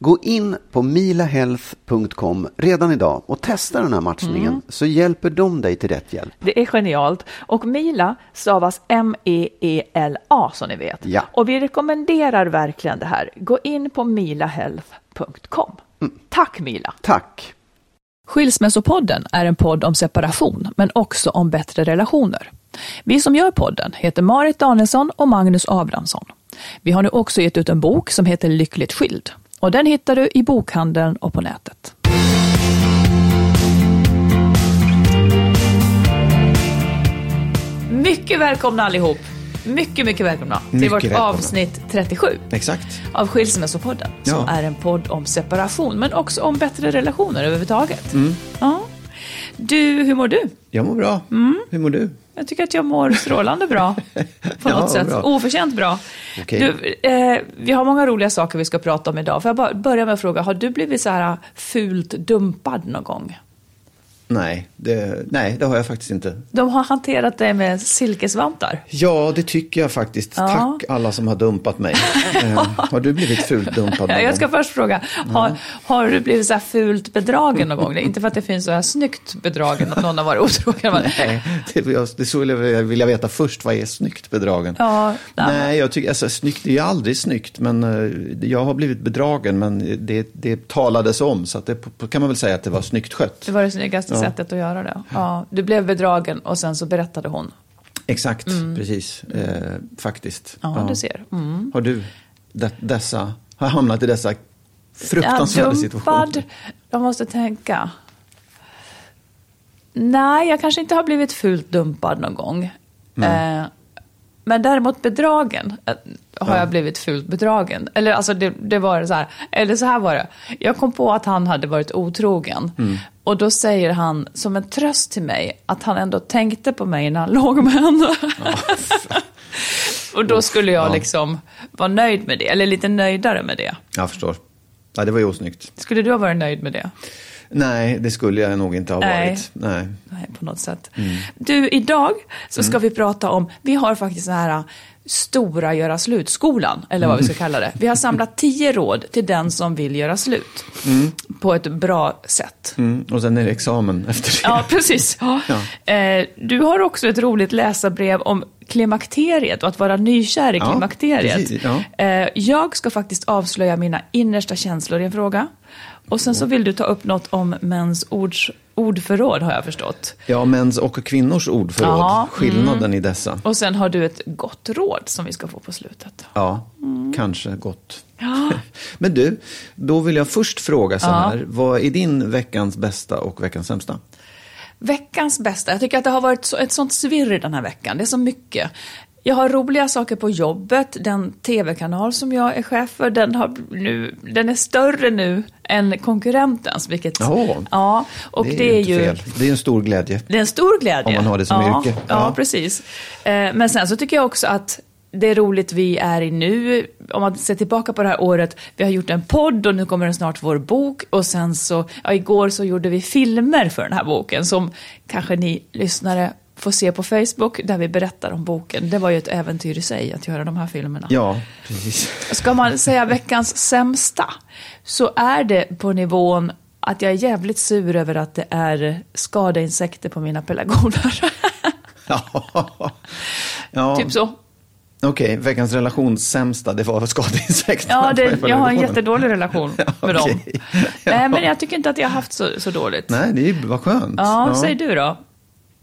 Gå in på milahealth.com redan idag och testa den här matchningen så hjälper de dig till rätt hjälp. Det är genialt. Och Mila stavas M-E-E-L-A som ni vet. Ja. Och vi rekommenderar verkligen det här. Gå in på milahealth.com. Tack Mila! Tack! Skilsmässopodden är en podd om separation, men också om bättre relationer. Vi som gör podden heter Marit Danielsson och Magnus Abrahamsson. Vi har nu också gett ut en bok som heter Lyckligt skild. Och den hittar du i bokhandeln och på nätet. Mycket välkomna allihop! Mycket, mycket välkomna till Mycket vårt välkomna. avsnitt 37 Exakt. av Skilsmässopodden, som Ja. är en podd om separation, men också om bättre relationer överhuvudtaget. Mm. Ja. Du, hur mår du? Jag mår bra. Mm. Hur mår du? Jag tycker att jag mår strålande bra. På Ja, något sätt. bra. Oförtjänt bra. Okej. Du, eh, vi har många roliga saker vi ska prata om idag. Får jag bara börja med att fråga, har du blivit så här fult dumpad någon gång? Nej det, nej, det har jag faktiskt inte. De har hanterat dig med silkesvantar. Ja, det tycker jag faktiskt. Ja. Tack alla som har dumpat mig. eh, har du blivit fult dumpad någon Jag ska först fråga, har, har du blivit så här fult bedragen någon gång? Inte för att det finns så här snyggt bedragen, att någon har varit otrogen. Nej, det, jag- det skulle jag vilja veta först. Vad är snyggt bedragen? Ja, nej. Jag tycker, alltså, snyggt är ju aldrig snyggt, men eh, jag har blivit bedragen, men det, det talades om, så att det kan man väl säga att det var snyggt skött. Det var det snyggaste Ja. Sättet att göra det. Ja, du blev bedragen och sen så berättade hon. Exakt, precis, eh, faktiskt. Mm. Ja, du ser. Mm. Har du de, dessa, har hamnat i dessa fruktansvärda situationer? Jag måste tänka. Nej, jag kanske inte har blivit fult dumpad någon gång. Eh, men däremot bedragen eh, har jag blivit fult bedragen. Eller alltså det, det var så här, eller så här var det. Jag kom på att han hade varit otrogen. Och då säger han som en tröst till mig att han ändå tänkte på mig när han låg med henne. och då skulle jag ja. liksom vara nöjd med det, eller lite nöjdare med det. Jag förstår. Ja, det var ju osnyggt. Skulle du ha varit nöjd med det? Nej, det skulle jag nog inte ha Nej. varit. Nej. Nej, på något sätt. Mm. Du, idag så ska vi prata om, vi har faktiskt den här stora göra slut-skolan, eller vad vi ska kalla det. Vi har samlat tio råd till den som vill göra slut. På ett bra sätt. Mm. Och sen är det examen efter det. Ja, precis. Ja. Eh, du har också ett roligt läsarbrev om klimakteriet och att vara nykär i Ja, klimakteriet. ja. Eh, jag ska faktiskt avslöja mina innersta känslor i en fråga. Och sen så vill du ta upp något om mäns ords, ordförråd har jag förstått. Ja, mäns och kvinnors ordförråd. Ja, Skillnaden i dessa. Och sen har du ett gott råd som vi ska få på slutet. Ja, kanske gott. Men du, då vill jag först fråga så här. Vad är din veckans bästa och veckans sämsta? Veckans bästa. Jag tycker att det har varit så, ett sånt svirr den här veckan. Det är så mycket. Jag har roliga saker på jobbet. Den tv-kanal som jag är chef för, den, har nu, den är större nu än konkurrentens. Vilket, Ja. ja och det, är inte ju... fel. Det är en stor glädje. Det är en stor glädje. Om man har det som ja, yrke. Ja, Ja. precis. Eh, Men sen så tycker jag också att det är roligt vi är i nu. Om man ser tillbaka på det här året. Vi har gjort en podd och nu kommer den snart vår bok. Och sen så, ja, igår så gjorde vi filmer för den här boken. Som kanske ni lyssnare får se på Facebook. Där vi berättar om boken. Det var ju ett äventyr i sig att göra de här filmerna. Ja, precis. Ska man säga veckans sämsta så är det på nivån att jag är jävligt sur över att det är skadeinsekter på mina pelargoner. Ja. ja. typ så. Okej, veckans relationssämsta, det var skadeinsekter. Ja, det, jag har en jättedålig relation med dem. okej. Nej, men jag tycker inte att jag har haft så, så dåligt. Nej, det är ju- vad skönt. Ja, säg du då.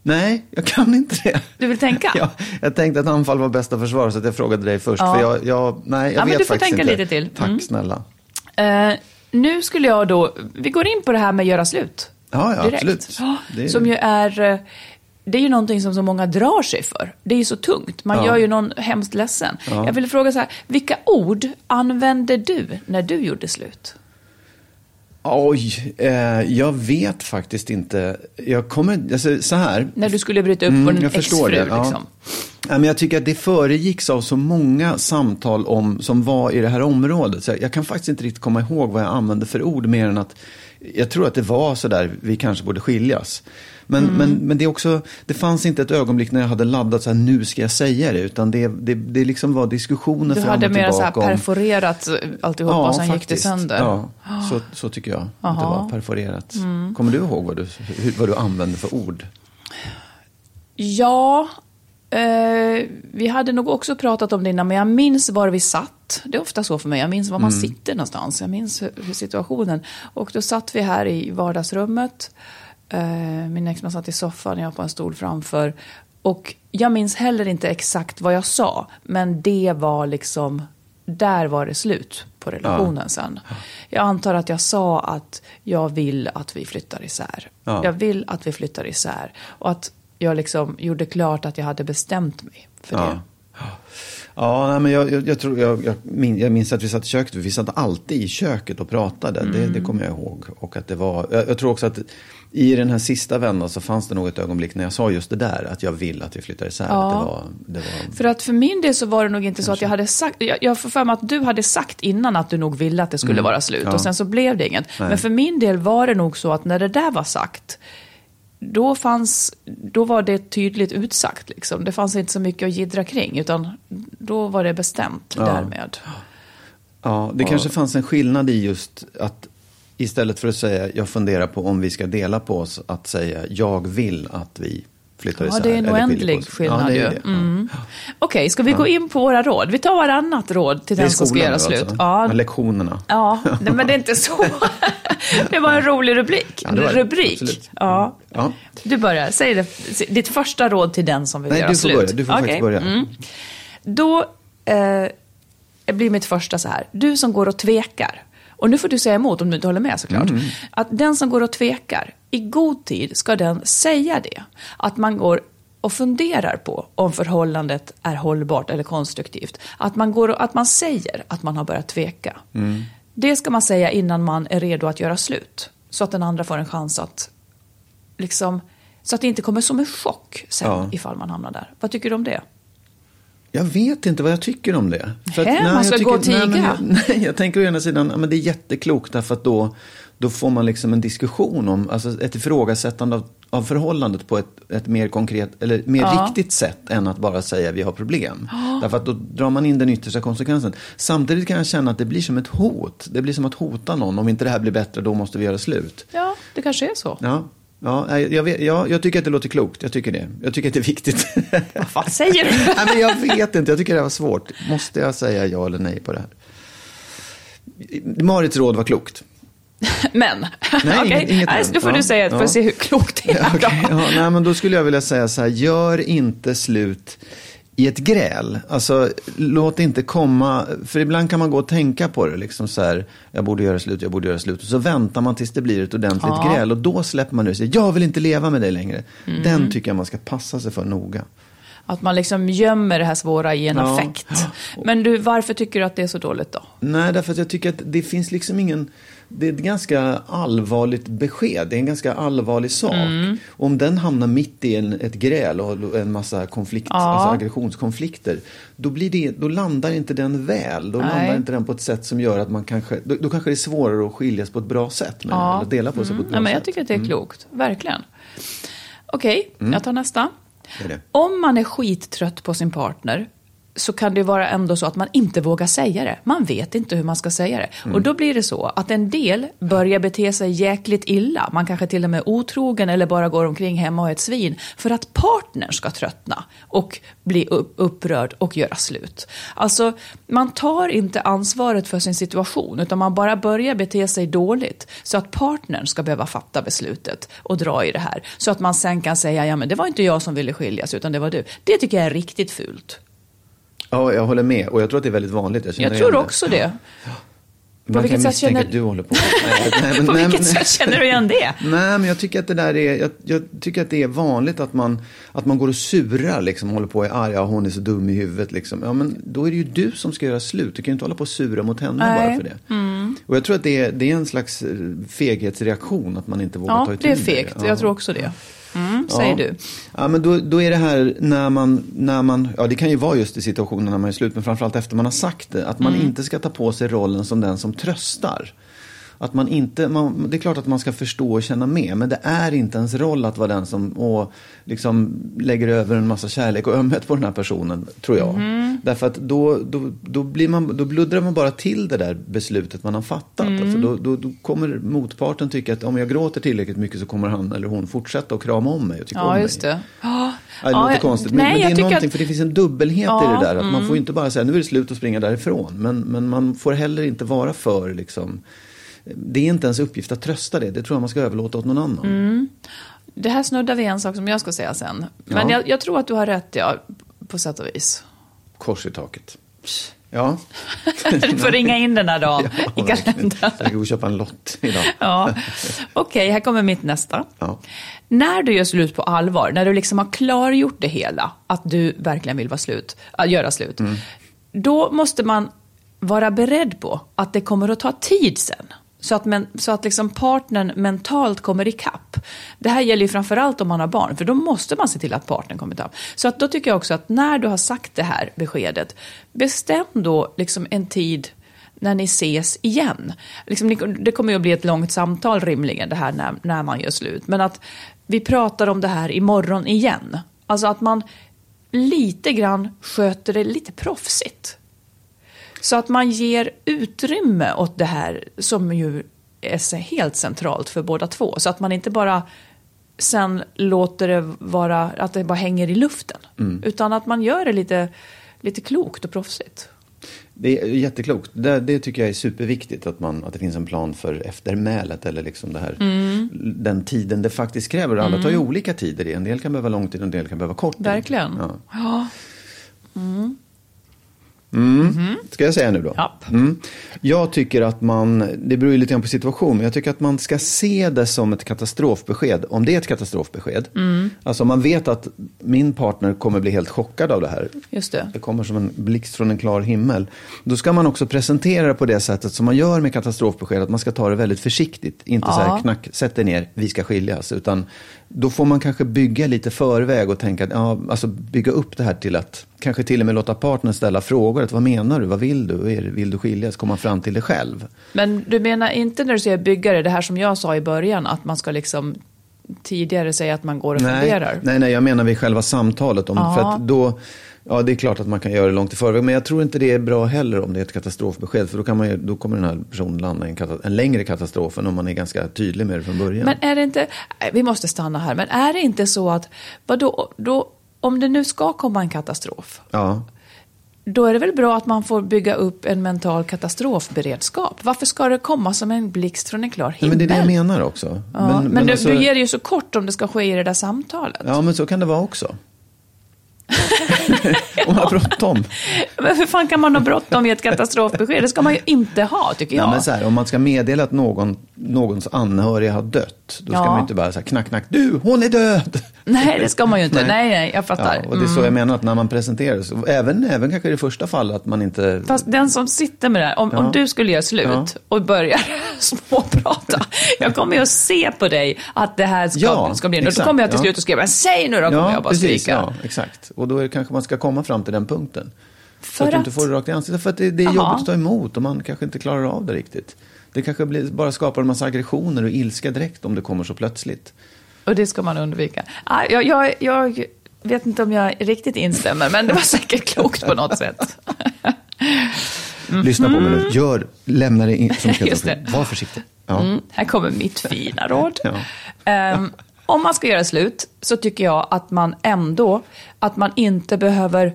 Nej, jag kan inte det. Du vill tänka? Ja, jag tänkte att anfall var bästa försvar, så att jag frågade dig först. Ja. För jag, jag, nej, jag Ja, men vet du får tänka inte. lite till. Tack Mm. snälla. Eh, nu skulle jag då, vi går in på det här med göra slut. Ja, ja, direkt. absolut. Ja, är- Som ju är, eh, det är ju någonting som så många drar sig för. Det är ju så tungt, man Ja. gör ju någon hemskt ledsen. Jag vill fråga så här, vilka ord använde du när du gjorde slut? Oj, eh, jag vet faktiskt inte. Jag kommer, alltså, så här. När du skulle bryta upp Mm, på en exfru det, ja. liksom. Ja, men jag tycker att det föregicks av så många samtal om, som var i det här området. Så jag, jag kan faktiskt inte riktigt komma ihåg vad jag använde för ord mer än att jag tror att det var så där, vi kanske borde skiljas. Men, Mm. men, men det, är också, det fanns inte ett ögonblick när jag hade laddat så här, nu ska jag säga det. Utan det, det, det liksom var diskussioner Du fram hade och mer så här tillbaka. perforerat alltihopa och sen gick det faktiskt. sönder. Ja, så, så tycker jag att det var perforerat. Kommer du ihåg vad du, vad du använde för ord? Ja, eh, vi hade nog också pratat om det innan, men jag minns var vi satt. Det är ofta så för mig, jag minns var man sitter någonstans. Jag minns hur, hur situationen. Och då satt vi här i vardagsrummet. Eh, min exman satt i soffan, jag på en stol framför. Och jag minns heller inte exakt vad jag sa, men det var liksom, där var det slut på relationen sen. Jag antar att jag sa att jag vill att vi flyttar isär. Ja. Jag vill att vi flyttar isär. Och att jag liksom gjorde klart att jag hade bestämt mig för Ja. det. Ja, nej, men jag, jag, jag, tror, jag, jag, min, jag minns att vi satt i köket, vi satt alltid i köket och pratade, det, Mm. det kommer jag ihåg. Och att det var, jag, jag tror också att i den här sista vändan så fanns det nog ett ögonblick när jag sa just det där, att jag vill att vi flyttar isär. Ja. Det var, det var, För att för min del så var det nog inte så att jag hade sagt, jag, jag får för mig att du hade sagt innan att du nog ville att det skulle vara slut Mm. ja. och sen så blev det inget. Nej. Men för min del var det nog så att när det där var sagt, då, fanns, då var det tydligt utsagt. Liksom. Det fanns inte så mycket att jiddra kring, utan då var det bestämt Ja. därmed. ja, det kanske fanns en skillnad i just att istället för att säga jag funderar på om vi ska dela på oss, att säga jag vill att vi flyttar Ja, isär. det är en oändlig skillnad ja, det ju. Ja. Mm. Okej, ska vi gå in på våra råd? Vi tar varannat råd till den som ska göra slut. alltså? Ja, Ja, lektionerna. Ja, nej, men det är inte så. Det var en rolig rubrik. Ja, det rubrik. Ja. Ja. Du börjar. Säg det. ditt första råd till den som vill Nej, göra du får slut. börja. Du får Okej. faktiskt börja. Mm. Då eh, blir mitt första så här. Du som går och tvekar. Och nu får du säga emot om du inte håller med såklart. Mm. Att den som går och tvekar, i god tid ska den säga det. Att man går och funderar på om förhållandet är hållbart eller konstruktivt. Att man, går och, att man säger att man har börjat tveka. Mm. Det ska man säga innan man är redo att göra slut. Så att den andra får en chans att liksom, så att det inte kommer som en chock sen Ja. ifall man hamnar där. Vad tycker du om det? Jag vet inte vad jag tycker om det. Hä? Man jag ska tycker- gå och nej, tiga? jag, nej, jag tänker å ena sidan, men det är jätteklokt därför att då, då får man liksom en diskussion om, alltså ett ifrågasättande av, av förhållandet på ett, ett mer konkret, eller mer Ja. riktigt sätt än att bara säga vi har problem. Därför att då drar man in den yttersta konsekvensen. Samtidigt kan jag känna att det blir som ett hot. Det blir som att hota någon. Om inte det här blir bättre, då måste vi göra slut. Ja, det kanske är så. Ja, ja, jag, vet, ja, jag tycker att det låter klokt. Jag tycker det. Jag tycker att det är viktigt. Vad fan säger du? nej, men jag vet inte, jag tycker det var svårt. Måste jag säga ja eller nej på det här? Marits råd var klokt. Men, Nej, okej. inget- inget Nej, då får Ja, du säga, ja. se hur klokt det är. Okej, ja, nej, men då skulle jag vilja säga så här, gör inte slut i ett gräl. Alltså, låt inte komma, för ibland kan man gå och tänka på det, liksom så här, jag borde göra slut, jag borde göra slut. Och så väntar man tills det blir ett ordentligt Ja. gräl och då släpper man ur sig, jag vill inte leva med dig längre. Mm. Den tycker jag man ska passa sig för noga. Att man liksom gömmer det här svåra i en Ja. affekt. Men du, varför tycker du att det är så dåligt då? Nej, därför att jag tycker att det finns liksom ingen... Det är ett ganska allvarligt besked. Det är en ganska allvarlig sak. Mm. Om den hamnar mitt i en, ett gräl och en massa konflikt, Ja. alltså aggressionskonflikter. Då, blir det, då landar inte den väl. Då Nej. landar inte den på ett sätt som gör att man kanske... Då, då kanske det är svårare att skiljas på ett bra sätt. Med Ja. Eller dela på sig på ett bra Nej, men jag tycker att det är klokt, verkligen. Okej, jag tar nästa. Det det. Om man är skittrött på sin partner så kan det vara ändå så att man inte vågar säga det. Man vet inte hur man ska säga det. Mm. Och då blir det så att en del börjar bete sig jäkligt illa. Man kanske till och med är otrogen eller bara går omkring hemma och är ett svin. För att partnern ska tröttna och bli upp- upprörd och göra slut. Alltså, man tar inte ansvaret för sin situation utan man bara börjar bete sig dåligt. Så att partnern ska behöva fatta beslutet och dra i det här. Så att man sen kan säga, ja men det var inte jag som ville skiljas utan det var du. Det tycker jag är riktigt fult. Ja, jag håller med. Och jag tror att det är väldigt vanligt. Jag, Jag tror det. också det. Man vilket kan sätt misstänka känner- att du håller på. Nej, men- På nej, vilket sätt känner du igen det? Nej, men jag tycker att det där är, jag, jag tycker att det är vanligt att man, att man går och surar liksom, håller på och är arg, ja, hon är så dum i huvudet liksom. Ja, men då är det ju du som ska göra slut. Du kan ju inte hålla på och sura mot henne Nej. Mm. bara för det. Och jag tror att det är, det är en slags eh, feghetsreaktion, att man inte vågar Ja, ta itu det är med fegt. Ja. Jag tror också det. Mm, säger Ja. du. Ja, men då, då är det här när man, när man, ja det kan ju vara just i situationen när man är slut, men framförallt efter man har sagt det, att man Mm. inte ska ta på sig rollen som den som tröstar. Att man inte, man, det är klart att man ska förstå och känna med, men det är inte ens roll att vara den som och liksom lägger över en massa kärlek och ömhet på den här personen, tror jag. Mm. Därför att då, då, då, blir man, då bluddrar man bara till det där beslutet man har fattat. Mm. Alltså då, då, då kommer motparten tycka att om jag gråter tillräckligt mycket så kommer han eller hon fortsätta att krama om mig och tycka om Ja, mig. just det. Ja, Ja, det låter jag- konstigt, men, nej, men det är någonting, att- för det finns en dubbelhet Ja, i det där. Att Man mm. får ju inte bara säga nu är det slut och springa därifrån. Men, men man får heller inte vara för liksom, det är inte ens uppgift att trösta det. Det tror jag man ska överlåta åt någon annan. Mm. Det här snuddar vid en sak som jag ska säga sen. Men Ja. jag, jag tror att du har rätt, ja, på sätt och vis. Kors i taket. Ja. Du får ringa in den här dagen i verkligen. kalendern. Jag ska gå och köpa en lott idag. Ja. Okej, här kommer mitt nästa. Ja. När du gör slut på allvar, när du liksom har klargjort det hela, att du verkligen vill vara slut, äh, göra slut, Mm. då måste man vara beredd på att det kommer att ta tid sen. Så att, men, så att liksom partnern mentalt kommer ikapp. Det här gäller ju framförallt om man har barn, för då måste man se till att partnern kommer ikapp. Så att då tycker jag också att när du har sagt det här beskedet, bestäm då liksom en tid när ni ses igen. Liksom, det kommer ju att bli ett långt samtal rimligen, det här när, när man gör slut. Men att vi pratar om det här imorgon igen. Alltså att man lite grann sköter det lite proffsigt. Så att man ger utrymme åt det här som ju är helt centralt för båda två. Så att man inte bara sen låter det vara, att det bara hänger i luften. Utan att man gör det lite, lite klokt och proffsigt. Det är jätteklokt. Det, det tycker jag är superviktigt. Att, man, att det finns en plan för eftermälet. Eller liksom det här, Mm. den tiden det faktiskt kräver. Alla tar ju olika tider. En del kan behöva lång tid och en del kan behöva kort tid. Verkligen. Ja. Ja. Mm. Ska jag säga nu då? Japp. Mm. Jag tycker att man, det beror ju lite grann på situation, men jag tycker att man ska se det som ett katastrofbesked, om det är ett katastrofbesked. Mm. Alltså om man vet att min partner kommer bli helt chockad av det här. Just det. Det kommer som en blixt från en klar himmel. Då ska man också presentera det på det sättet som man gör med katastrofbesked, att man ska ta det väldigt försiktigt. Inte så Ja. här knack, sätt dig ner, vi ska skiljas. Utan då får man kanske bygga lite förväg och tänka, att, ja, alltså bygga upp det här till att kanske till och med låta partnern ställa frågor. Att, vad menar du? Vad vill du? Vill du skiljas? Komma fram till det själv. Men du menar inte när du säger byggare, det här som jag sa i början, att man ska liksom tidigare säga att man går och funderar? nej, nej, jag menar vid själva samtalet. Om, för att då, ja, det är klart att man kan göra det långt i förväg. Men jag tror inte det är bra heller om det är ett katastrofbesked. För då, kan man ju, då kommer den här personen landa i en, en längre katastrof än om man är ganska tydlig med det från början. Men är det inte, nej, vi måste stanna här, men är det inte så att, vadå, då, om det nu ska komma en katastrof, ja. då är det väl bra att man får bygga upp en mental katastrofberedskap? Varför ska det komma som en blixt från en klar Nej, himmel? men det är det jag menar också. Ja, men du, alltså- du ger det ju så kort om det ska ske i det där samtalet. Ja, men så kan det vara också. om man har bråttom. Men hur fan kan man ha bråttom i ett katastrofbesked? Det ska man ju inte ha, tycker jag. Ja, men så här, om man ska meddela att någon, någons anhöriga har dött, då ska Ja. man ju inte bara säga knack, knack, du, hon är död! Nej, det ska man ju inte. Nej. Nej, nej, jag fattar. Ja, och det är så jag menar att när man presenterar sig, även, även kanske i det första fallet, att man inte... Fast den som sitter med det här, om, om du skulle göra slut Ja. och börja småprata. Jag kommer ju att se på dig att det här ska, Ja, ska bli... Och då exakt, kommer jag till ja. slut och skriva, säg nu då, kommer jag bara precis, skrika. ja, exakt. Och då är det kanske man ska komma fram till den punkten. Så För att du att- inte får det rakt i ansiktet. För att det, det är Jaha. jobbigt att ta emot och man kanske inte klarar av det riktigt. Det kanske blir, bara skapar en massa aggressioner och ilska direkt om det kommer så plötsligt. Och det ska man undvika. Ah, jag, jag, jag vet inte om jag riktigt instämmer, men det var säkert klokt på något sätt. Lyssna på mig nu. Gör, lämna det in som. Just det. Var försiktig. Ja. Mm, här kommer mitt fina råd. Ja. Ehm, om man ska göra slut så tycker jag att man ändå, att man inte behöver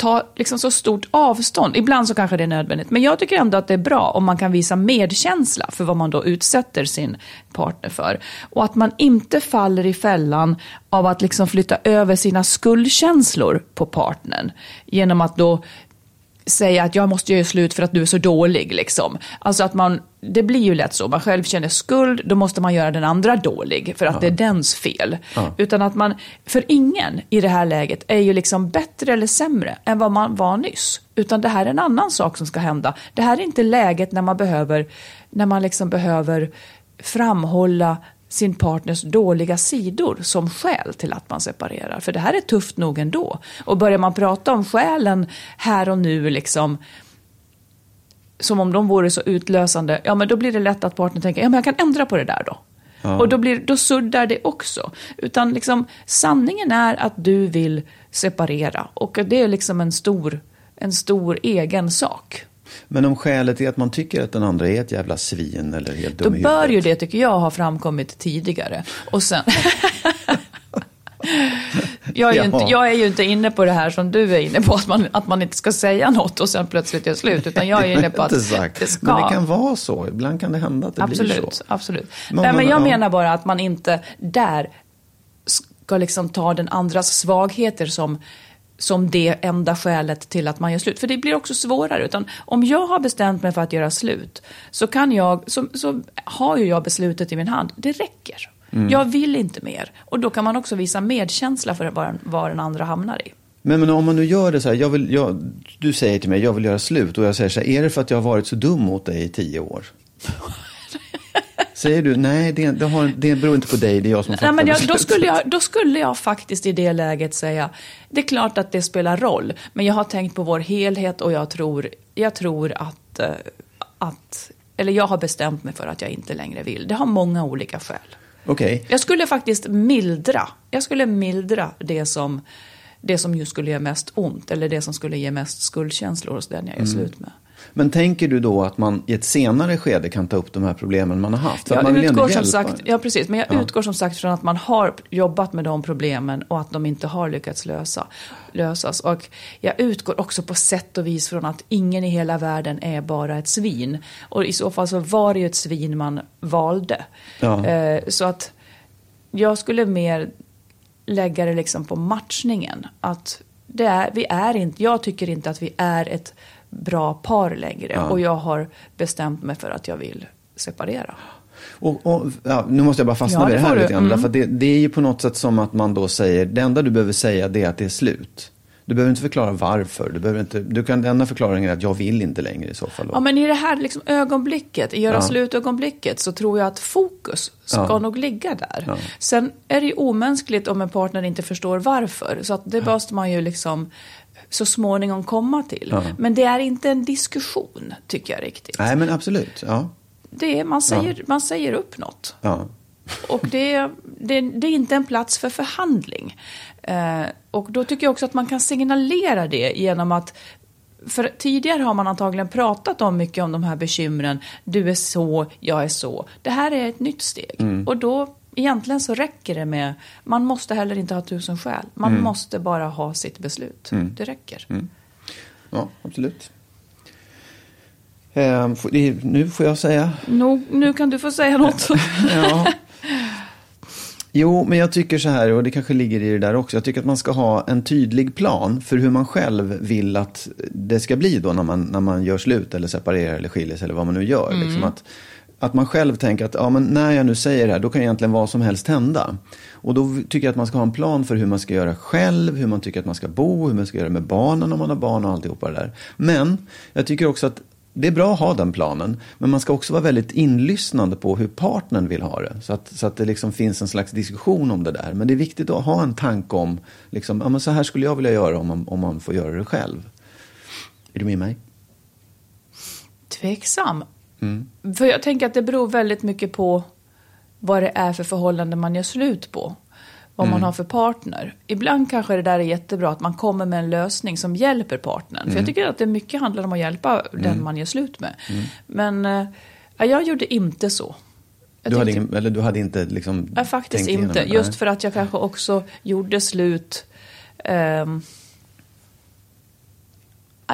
ta liksom så stort avstånd. Ibland så kanske det är nödvändigt. Men jag tycker ändå att det är bra om man kan visa medkänsla för vad man då utsätter sin partner för. Och att man inte faller i fällan av att liksom flytta över sina skuldkänslor på partnern. Genom att då säga att jag måste göra slut för att du är så dålig. Liksom. Alltså att man, det blir ju lätt så, man själv känner skuld, då måste man göra den andra dålig för att det är dens fel. Utan att man, för ingen i det här läget är ju liksom bättre eller sämre än vad man var nyss. Utan det här är en annan sak som ska hända. Det här är inte läget när man behöver, när man liksom behöver framhålla sin partners dåliga sidor som skäl till att man separerar. För det här är tufft nog ändå. Och börjar man prata om skälen här och nu, liksom, som om de vore så utlösande, ja men då blir det lätt att partnern tänker, ja men jag kan ändra på det där då. Och då, blir, då suddar det också. Utan liksom, sanningen är att du vill separera. Och det är liksom en stor, en stor egen sak. Men om skälet är att man tycker att den andra är ett jävla svin eller helt Då dum i bör ju det, tycker jag, ha framkommit tidigare. Och sen... jag, är ju Ja. inte, jag är ju inte inne på det här som du är inne på, att man, att man inte ska säga något och sen plötsligt göra slut. Utan jag är inne på att det ska. Men det kan vara så. Ibland kan det hända att det blir absolut, så. absolut. Många- Nej, men jag ja. menar bara att man inte där ska liksom ta den andras svagheter som som det enda skälet till att man gör slut. För det blir också svårare. Utan om jag har bestämt mig för att göra slut så, kan jag, så, så har ju jag beslutet i min hand. Det räcker. Mm. Jag vill inte mer. Och då kan man också visa medkänsla för vad, vad den andra hamnar i. Men, men om man nu gör det så här, jag vill, jag, du säger till mig, jag vill göra slut. Och jag säger så här, är det för att jag har varit så dum mot dig i tio år? Säger du, nej det, det, har, det beror inte på dig, det är jag som Nej, fattar men jag, då, beslutet." skulle jag, då skulle jag faktiskt i det läget säga, det är klart att det spelar roll, men jag har tänkt på vår helhet och jag tror, jag tror att, eh, att, eller jag har bestämt mig för att jag inte längre vill. Det har många olika skäl. Okej, Jag skulle faktiskt mildra, jag skulle mildra det som, det som just skulle göra mest ont, eller det som skulle ge mest skuldkänslor hos den jag gör slut med. Men tänker du då att man i ett senare skede kan ta upp de här problemen man har haft? För Jag man utgår som sagt, ja precis, men jag utgår som sagt från att man har jobbat med de problemen och att de inte har lyckats lösa, lösas. Och jag utgår också på sätt och vis från att ingen i hela världen är bara ett svin. Och i så fall så var det ju ett svin man valde. Ja. Eh, så att jag skulle mer lägga det liksom på matchningen. Att det är, vi är inte, jag tycker inte att vi är ett bra par längre. Och jag har bestämt mig för att jag vill separera. Och, och, ja, nu måste jag bara fastna Ja, vid det det här lite grann. Mm. Därför det, det är ju på något sätt som att man då säger, det enda du behöver säga det är att det är slut. Du behöver inte förklara varför. Du, behöver inte, du kan, enda förklaringen är att jag vill inte längre i så fall. då. Ja, men i det här liksom ögonblicket, i göra Ja. slut-ögonblicket, så tror jag att fokus ska Ja. nog ligga där. Ja. Sen är det ju omänskligt om en partner inte förstår varför. Så att det måste man ju liksom så småningom komma till. Ja. Men det är inte en diskussion, tycker jag riktigt. Nej, men absolut. Ja. Det är, man, säger, man säger upp något. Ja. Och det, det, det är inte en plats för förhandling. Eh, och då tycker jag också att man kan signalera det genom att för tidigare har man antagligen pratat om mycket om de här bekymren. Du är så, jag är så. Det här är ett nytt steg. Och då egentligen så räcker det med, man måste heller inte ha tusen skäl. Man måste bara ha sitt beslut. Det räcker. ja, absolut. Eh, det- nu får jag säga Nu, nu kan du få säga något. Ja. Jo, men jag tycker så här, och det kanske ligger i det där också. Jag tycker att man ska ha en tydlig plan för hur man själv vill att det ska bli då när man, när man gör slut eller separerar eller skiljer sig eller vad man nu gör. Liksom att, att man själv tänker att ja, men när jag nu säger det här, då kan egentligen vad som helst hända. Och då tycker jag att man ska ha en plan för hur man ska göra själv, hur man tycker att man ska bo, hur man ska göra med barnen om man har barn och alltihopa det där. Men jag tycker också att det är bra att ha den planen, men man ska också vara väldigt inlyssnande på hur partnern vill ha det. Så att, så att det liksom finns en slags diskussion om det där. Men det är viktigt att ha en tanke om, liksom, ja, men så här skulle jag vilja göra om man, om man får göra det själv. Är du med mig? Tveksam. För jag tänker att det beror väldigt mycket på vad det är för förhållande man gör slut på. Vad man har för partner. Ibland kanske det där är jättebra att man kommer med en lösning som hjälper partnern. För jag tycker att det mycket handlar om att hjälpa den man gör slut med. Men eh, ja, jag gjorde inte så. Jag Du hade, ingen, eller du hade inte liksom Ja, faktiskt inte. Just för att jag kanske också gjorde slut. ja,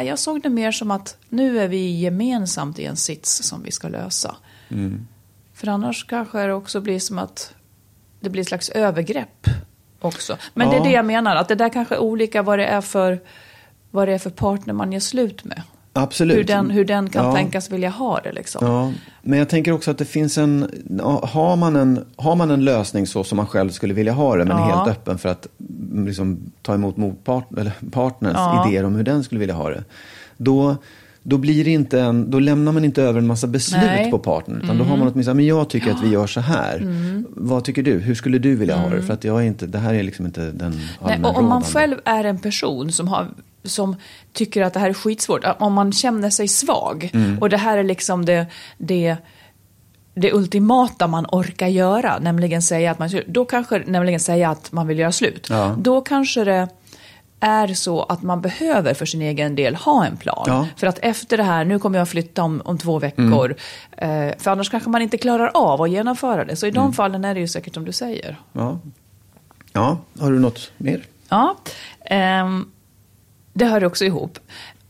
jag såg det mer som att nu är vi gemensamt i en sits som vi ska lösa. Mm. För annars kanske det också blir som att det blir ett slags övergrepp också. Men det är Ja. det jag menar, att det där kanske är olika vad det är för, vad det är för partner man gör slut med. Absolut. Hur den, hur den kan Ja. tänkas vilja ha det liksom. Ja, men jag tänker också att det finns en, har man en, har man en lösning så som man själv skulle vilja ha det, men Ja. helt öppen för att mm, liksom, ta emot motpart, eller partners idéer om hur den skulle vilja ha det. Då, då, blir det inte en, då lämnar man inte över en massa beslut Nej. Mm. på partnern. Utan då har man åtminstone, men jag tycker att vi gör så här. Vad tycker du? Hur skulle du vilja ha det? För att jag är inte, det här är liksom inte den Mm. Nej, och om man själv är en person som, har, som tycker att det här är skitsvårt, om man känner sig svag Mm. och det här är liksom det, det, det ultimata man orkar göra, nämligen säga att man, då kanske, nämligen säga att man vill göra slut. Ja. Då kanske det är så att man behöver för sin egen del ha en plan. Ja. För att efter det här, nu kommer jag flytta om, om två veckor. Mm. Eh, för annars kanske man inte klarar av att genomföra det. Så i Mm. de fallen är det ju säkert som du säger. Ja. ja, har du något mer? Ja, ehm, det hör också ihop.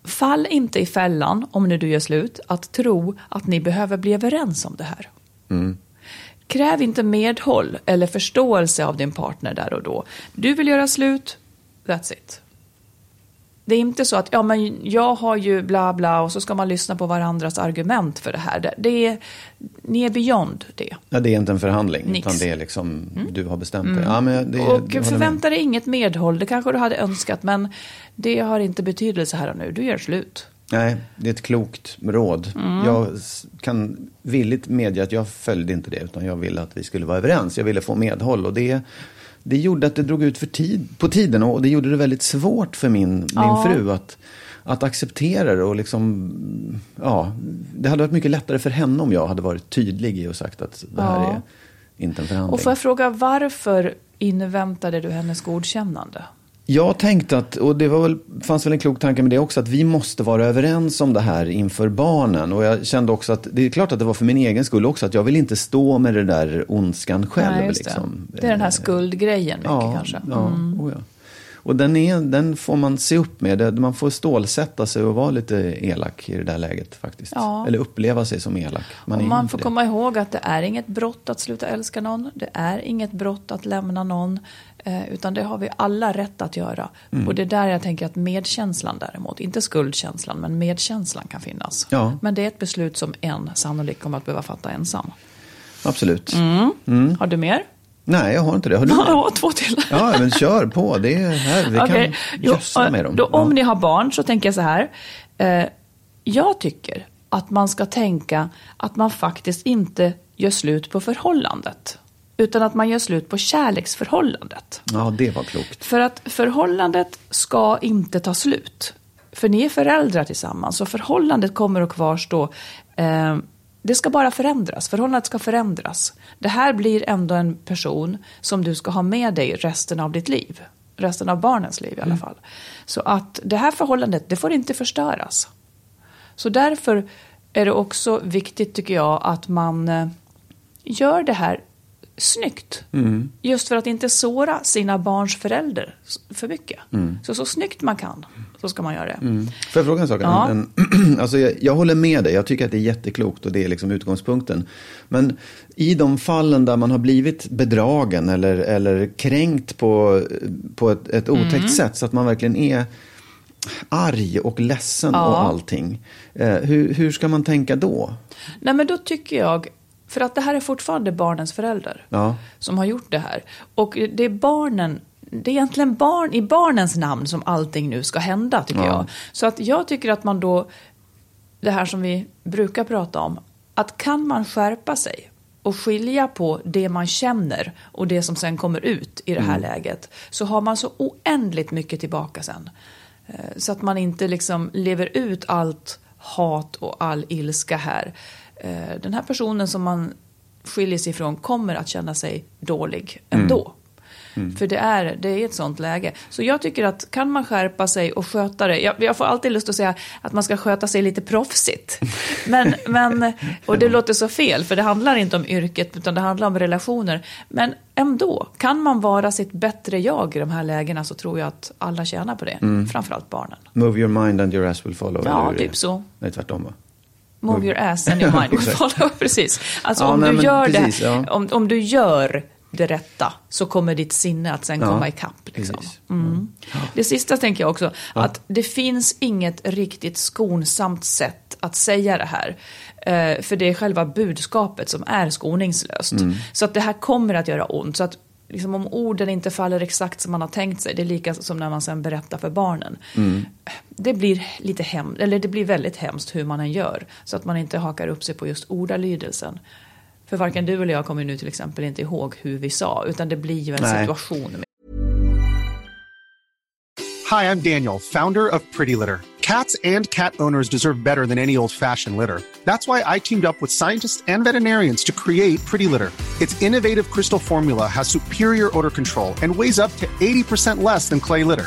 Fall inte i fällan, om nu du gör slut, att tro att ni behöver bli överens om det här. Kräv inte medhåll eller förståelse av din partner där och då. Du vill göra slut, that's it. Det är inte så att ja, men jag har ju bla bla och så ska man lyssna på varandras argument för det här. Det, det är, ni är beyond det. Ja, det är inte en förhandling, Nix. utan det är liksom, du har bestämt det. Ja, men det Och förvänta dig inget medhåll, det kanske du hade önskat, men det har inte betydelse här och nu. Du gör slut. Nej, det är ett klokt råd. Mm. Jag kan villigt medge att jag följde inte det, utan jag ville att vi skulle vara överens. Jag ville få medhåll och det, det gjorde att det drog ut för tid, på tiden och det gjorde det väldigt svårt för min, Ja. min fru att, att acceptera det och liksom, ja, det hade varit mycket lättare för henne om jag hade varit tydlig i och sagt att det här Ja. är inte en förhandling. Och får jag fråga, varför inväntade du hennes godkännande? Jag tänkte att, och det var väl, fanns väl en klok tanke med det också, att vi måste vara överens om det här inför barnen. Och jag kände också att, det är klart att det var för min egen skull också, att jag vill inte stå med det där ondskan själv. Nej, det. liksom. det är den här Eh, skuldgrejen mycket ja, kanske. Ja, Mm. oh ja. Och den, är, den får man se upp med. Man får stålsätta sig och vara lite elak i det där läget faktiskt. Ja. Eller uppleva sig som elak. Man, och man får det. komma ihåg att det är inget brott att sluta älska någon. Det är inget brott att lämna någon. Eh, utan det har vi alla rätt att göra. Mm. Och det är där jag tänker att medkänslan däremot, inte skuldkänslan, men medkänslan kan finnas. Ja. Men det är ett beslut som en sannolikt kommer att behöva fatta ensam. Absolut. Mm. Har du mer? Nej, jag har inte det. Har du det? Ja, två till. Ja, men kör på. Det är här. Vi Okej. kan gödsla med dem. Då, om ja. ni har barn så tänker jag så här. Eh, jag tycker att man ska tänka att man faktiskt inte gör slut på förhållandet. Utan att man gör slut på kärleksförhållandet. ja, det var klokt. För att förhållandet ska inte ta slut. För ni är föräldrar tillsammans och förhållandet kommer att kvarstå. Eh, det ska bara förändras. Förhållandet ska förändras. Det här blir ändå en person som du ska ha med dig resten av ditt liv. Resten av barnens liv i alla fall. Så att det här förhållandet, det får inte förstöras. Så därför är det också viktigt tycker jag att man eh, gör det här snyggt. Just för att inte såra sina barns förälder för mycket. Så så snyggt man kan, så ska man göra det. Mm. Får jag fråga en sak? Ja. En, en, alltså jag, jag håller med dig, jag tycker att det är jätteklokt och det är liksom utgångspunkten. Men i de fallen där man har blivit bedragen eller, eller kränkt på, på ett, ett otäckt Mm. sätt så att man verkligen är arg och ledsen Ja. och allting. Eh, hur, hur ska man tänka då? Nej men då tycker jag, för att det här är fortfarande barnens förälder Ja. som har gjort det här. Och det är barnen, det är egentligen barn, i barnens namn som allting nu ska hända tycker Ja. jag. Så att jag tycker att man då, det här som vi brukar prata om, att kan man skärpa sig och skilja på det man känner och det som sen kommer ut i det här läget så har man så oändligt mycket tillbaka sen. Eh, Så att man inte liksom lever ut allt hat och all ilska här. Eh, Den här personen som man skiljer sig ifrån kommer att känna sig dålig ändå. För det är, det är ett sånt läge. Så jag tycker att kan man skärpa sig och sköta det. Jag, jag får alltid lust att säga att man ska sköta sig lite proffsigt. Men, men, och det låter så fel för det handlar inte om yrket utan det handlar om relationer. Men ändå, kan man vara sitt bättre jag i de här lägena så tror jag att alla tjänar på det. Framförallt barnen. Move your mind and your ass will follow. Ja, det? typ så. Nej, tvärtom va? Move your ass and your mind will follow. Precis. Alltså Ja, om, nej, du gör precis, det, ja. om, om du gör det rätta så kommer ditt sinne att sen Ja, komma ikapp. Liksom. Mm. Det sista tänker jag också, att det finns inget riktigt skonsamt sätt att säga det här. Eh, för det är själva budskapet som är skoningslöst. Mm. Så att det här kommer att göra ont. Så att liksom, om orden inte faller exakt som man har tänkt sig, det är lika som när man sen berättar för barnen. Mm. Det blir lite hem, eller det blir väldigt hemskt hur man än gör. Så att man inte hakar upp sig på just ordalydelsen. För varken du eller jag kommer nu till exempel inte ihåg hur vi sa, utan det blir ju en Nej. situation. Hi, I'm Daniel, founder of Pretty Litter. Cats and cat owners deserve better than any old fashioned litter. That's why I teamed up with scientists and veterinarians to create Pretty Litter. Its innovative crystal formula has superior odor control and weighs up to 80% less than clay litter.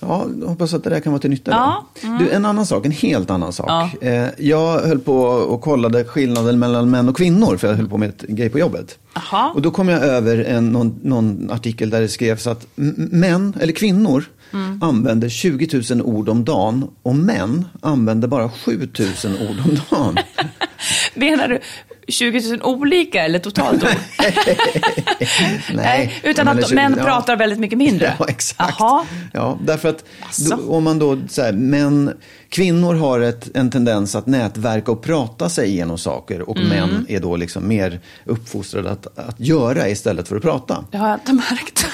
Ja, hoppas att det där kan vara till nytta. Ja, då. Du, en annan sak, en helt annan sak. Eh, jag höll på och kollade skillnaden mellan män och kvinnor, för jag höll på med ett grej på jobbet. Aha. Och då kom jag över en, någon, någon artikel där det skrevs att män, eller kvinnor, använder 20 000 ord om dagen och män använder bara 7 000 ord om dagen. Menar du 20 000 olika eller totalt? Nej, utan men att det- män ja. pratar väldigt mycket mindre. Ja, exakt. Jaha. Ja, därför att då, om man då, så här, män, kvinnor har ett, en tendens att nätverka och prata sig igenom saker och Mm. män är då liksom mer uppfostrade att, att göra istället för att prata. Det har jag inte märkt.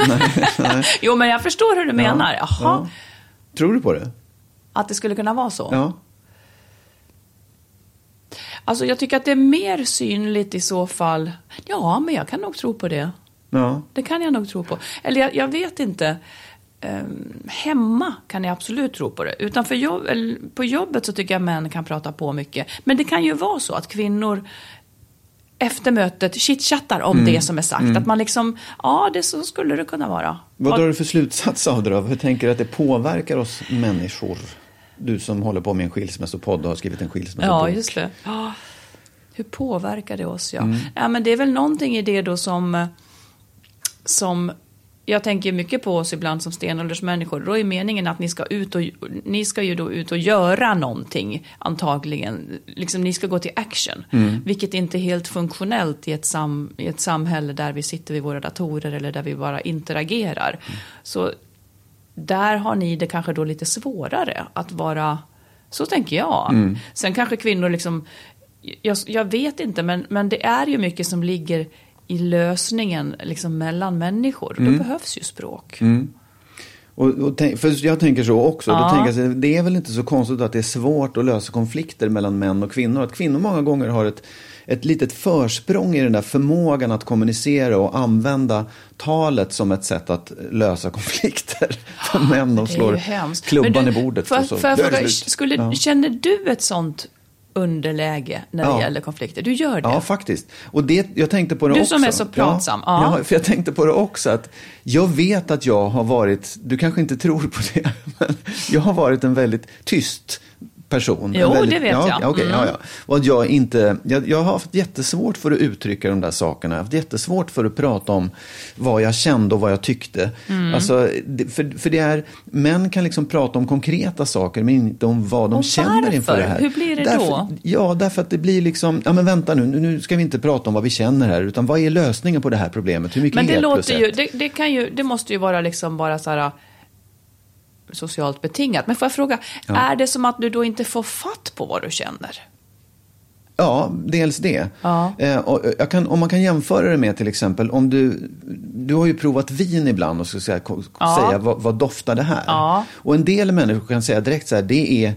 jo, men jag förstår hur du menar. Jaha, Ja. Tror du på det? att det skulle kunna vara så. Ja. Alltså, jag tycker att det är mer synligt i så fall. Ja, men jag kan nog tro på det. Ja. Det kan jag nog tro på. Eller jag, jag vet inte. Ehm, hemma kan jag absolut tro på det. Utanför jobb, på jobbet så tycker jag män kan prata på mycket. Men det kan ju vara så att kvinnor efter mötet chitchattar om Mm. det som är sagt. Att man liksom, ja, det så skulle det kunna vara. Vad drar du för slutsats av det då? Hur tänker du att det påverkar oss människor? Du som håller på med en skilsmässopodd och har skrivit en skilsmässobok. Ja, just det. Ja. Hur påverkar det oss? Ja. Mm. ja, men det är väl någonting i det då som, som jag tänker mycket på oss ibland som stenåldersmänniskor. Då är meningen att ni ska, ut och, ni ska ju då ut och göra någonting, antagligen. Liksom, ni ska gå till action. Mm. Vilket inte är helt funktionellt i ett, sam, i ett samhälle där vi sitter vid våra datorer eller där vi bara interagerar. Mm. Så där har ni det kanske då lite svårare att vara, så tänker jag. Mm. Sen kanske kvinnor liksom, jag, jag vet inte, men, men det är ju mycket som ligger i lösningen liksom mellan människor. Mm. Då behövs ju språk. Och, och tänk, för jag tänker så också. Ja. Då tänker jag, det är väl inte så konstigt att det är svårt att lösa konflikter mellan män och kvinnor. Att kvinnor många gånger har ett, ett litet försprång i den där förmågan att kommunicera och använda talet som ett sätt att lösa konflikter. För män, de slår klubban du, i bordet. Får, och så det slut. skulle, Ja. känner du ett sånt underläge när det Ja. gäller konflikter? Du gör det? Ja, faktiskt. Och det, jag tänkte på det Du också. som är så pratsam, ja. Ja, för jag tänkte på det också. att Jag vet att jag har varit, du kanske inte tror på det, men jag har varit en väldigt tyst person. Jo, väldigt, det vet ja, jag. Ja, okej, Mm. ja, ja. Och jag, inte, jag, jag har haft jättesvårt för att uttrycka de där sakerna. Jag har haft jättesvårt för att prata om vad jag kände och vad jag tyckte. Mm. Alltså, för, för det är, män kan liksom prata om konkreta saker men inte om vad de Och känner inför varför? det här. Hur blir det därför, då? Ja, därför att det blir liksom, ja men vänta nu, nu ska vi inte prata om vad vi känner här, utan vad är lösningen på det här problemet? Hur mycket Men det låter ju, det, det, kan ju, det måste ju vara liksom bara så här socialt betingat. Men får jag fråga, är det som att du då inte får fatt på vad du känner? Ja, dels det. Ja. Eh, och jag kan, om man kan jämföra det med till exempel, om du, du har ju provat vin ibland och ska säga, Ja. säga vad, vad doftar det här? Ja. Och en del människor kan säga direkt så här, det är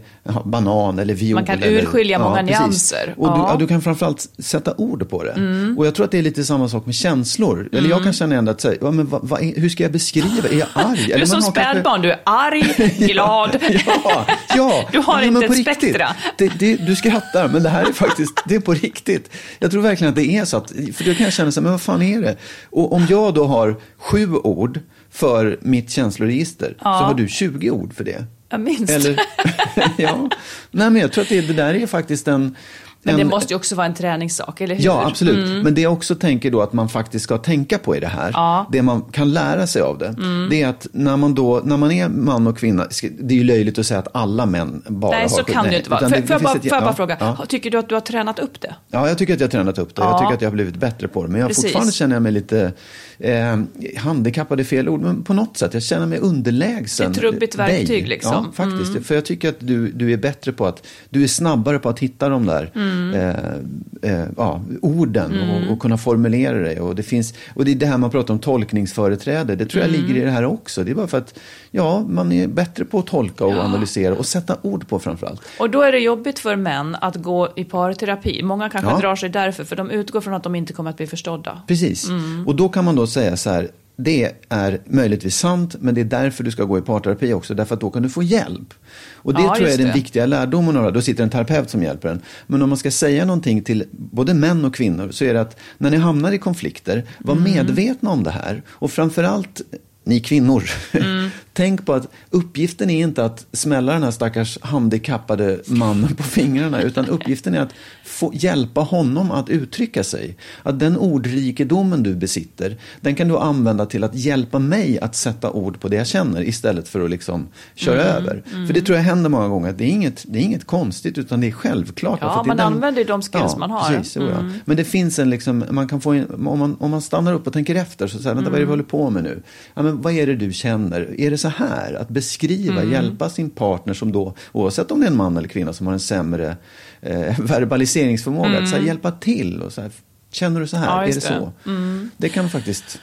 banan eller viol. Man kan eller, urskilja många precis. nyanser. Och du. Mm. du kan framförallt sätta ord på det. Och jag tror att det är lite samma sak med känslor. Eller jag kan känna igen att, säga, ja, men vad, vad hur ska jag beskriva? Är jag arg? Du Eller är som man har kanske- spädbarn, du är arg, glad. Ja, ja. Du har inte men på ett spektra. Det, det, du skrattar, men det här är faktiskt, det är på riktigt. Jag tror verkligen att det är så att, för då kan jag känna så här, men vad fan är det? Och om jag då har sju ord för mitt känsloregister, så har du 20 ord för det. Jag minns. Eller, ja. Nej, men jag tror att det, det där är faktiskt en... Men det en, måste ju också vara en träningssak, eller hur? Ja, absolut. Men det jag också tänker då att man faktiskt ska tänka på i det här, Ja. det man kan lära sig av det, det är att när man, då, när man är man och kvinna, det är ju löjligt att säga att alla män bara Nej, har så kan det ju inte vara. Får det- det får jag bara, ett- får jag bara ja, fråga, Ja. tycker du att du har tränat upp det? Ja, jag tycker att jag har tränat upp det. Jag Ja. tycker att jag har blivit bättre på det. Men jag Precis. fortfarande känner jag mig lite eh, handikappad, är fel ord, men på något sätt. Jag känner mig underlägsen. Ett trubbigt verktyg, dig. liksom. Ja, faktiskt. För jag tycker att du, du är bättre på att, du är snabbare på att hitta de där Mm. eh, eh, ja, orden och, och kunna formulera dig. Och det, finns, och det är det här man pratar om tolkningsföreträde. Det tror jag Mm. ligger i det här också. Det är bara för att ja, man är bättre på att tolka och analysera och sätta ord på framförallt. Och då är det jobbigt för män att gå i parterapi. Många kanske Ja. drar sig därför, för de utgår från att de inte kommer att bli förstådda. Precis. Mm. Och då kan man då säga så här, det är möjligtvis sant, men det är därför du ska gå i parterapi också, därför att då kan du få hjälp. Och det Ja, tror jag är den det. viktiga lärdomen av det. Då sitter en terapeut som hjälper en. Men om man ska säga någonting till både män och kvinnor så är det att när ni hamnar i konflikter, var Mm. medvetna om det här. Och framförallt ni kvinnor, Mm. tänk på att uppgiften är inte att smälla den här stackars handikappade mannen på fingrarna, utan uppgiften är att få hjälpa honom att uttrycka sig. Att den ordrikedomen du besitter, den kan du använda till att hjälpa mig att sätta ord på det jag känner istället för att liksom köra Mm, över. För det tror jag händer många gånger. Det är inget, det är inget konstigt, utan det är självklart. Ja, man den- använder ju de skills man har. Mm. Precis, ja. Men det finns en, liksom, man kan få en, om, man, om man stannar upp och tänker efter, så säger vänta vad är det vi håller på med nu? Ja, men vad är det du känner? Är det så här? Att beskriva, Mm. hjälpa sin partner som då, oavsett om det är en man eller kvinna som har en sämre eh, verbaliseringsförmåga, att så här, hjälpa till och så här, känner du så här? Mm. Ja, är det det. Mm. så? Det kan faktiskt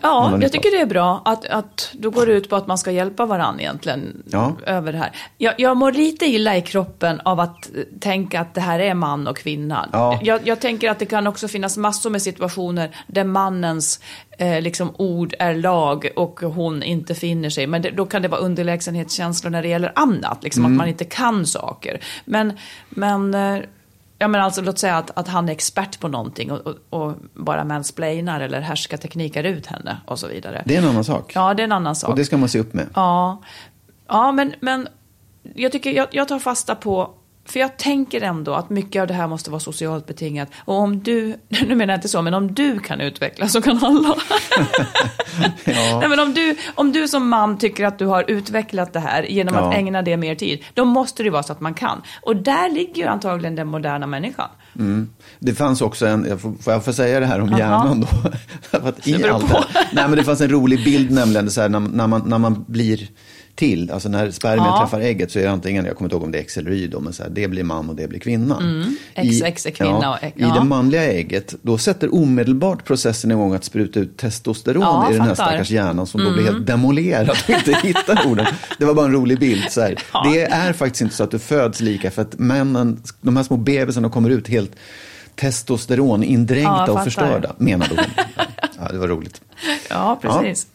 Ja, jag tycker det är bra att, att då går det ut på att man ska hjälpa varandra egentligen Ja. över det här. Jag, jag mår lite illa i kroppen av att eh, tänka att det här är man och kvinna. Ja. Jag, jag tänker att det kan också finnas massor med situationer där mannens eh, liksom, ord är lag och hon inte finner sig. Men det, då kan det vara underlägsenhetskänslor när det gäller annat, liksom Mm. att man inte kan saker. Men, men eh, Ja men alltså låt säga att, att han är expert på någonting och, och, och bara mansplainar eller härska tekniker ut henne och så vidare. Det är en annan sak. Ja, det är en annan sak. Och det ska man se upp med. Ja, ja men, men jag, tycker, jag, jag tar fasta på, för jag tänker ändå att mycket av det här måste vara socialt betingat. Och om du, nu menar jag inte så, men om du kan utvecklas så kan alla. Nej, men om, du, om du som man tycker att du har utvecklat det här genom Ja. att ägna det mer tid, då måste det vara så att man kan. Och där ligger ju antagligen den moderna människan. Det fanns också en, jag får, får jag få säga det här om Jaha. hjärnan då? Att i allt det Nej men det fanns en rolig bild nämligen, så här, när, när, man, när man blir till, alltså när spermien Ja. träffar ägget så är det antingen, jag kommer inte ihåg om det är X eller Y då, men så här, det blir man och det blir kvinna. X, X är kvinna ja, och I ja. det manliga ägget, då sätter omedelbart processen igång att spruta ut testosteron Ja, i den här stackars hjärnan som då blir helt demolerad och inte hittar orden. Det var bara en rolig bild. Så här. Det är faktiskt inte så att du föds lika, för att männen, de här små bebisarna kommer ut helt testosteron Ja, och förstörda, menade hon. Ja, det var roligt. Ja, precis.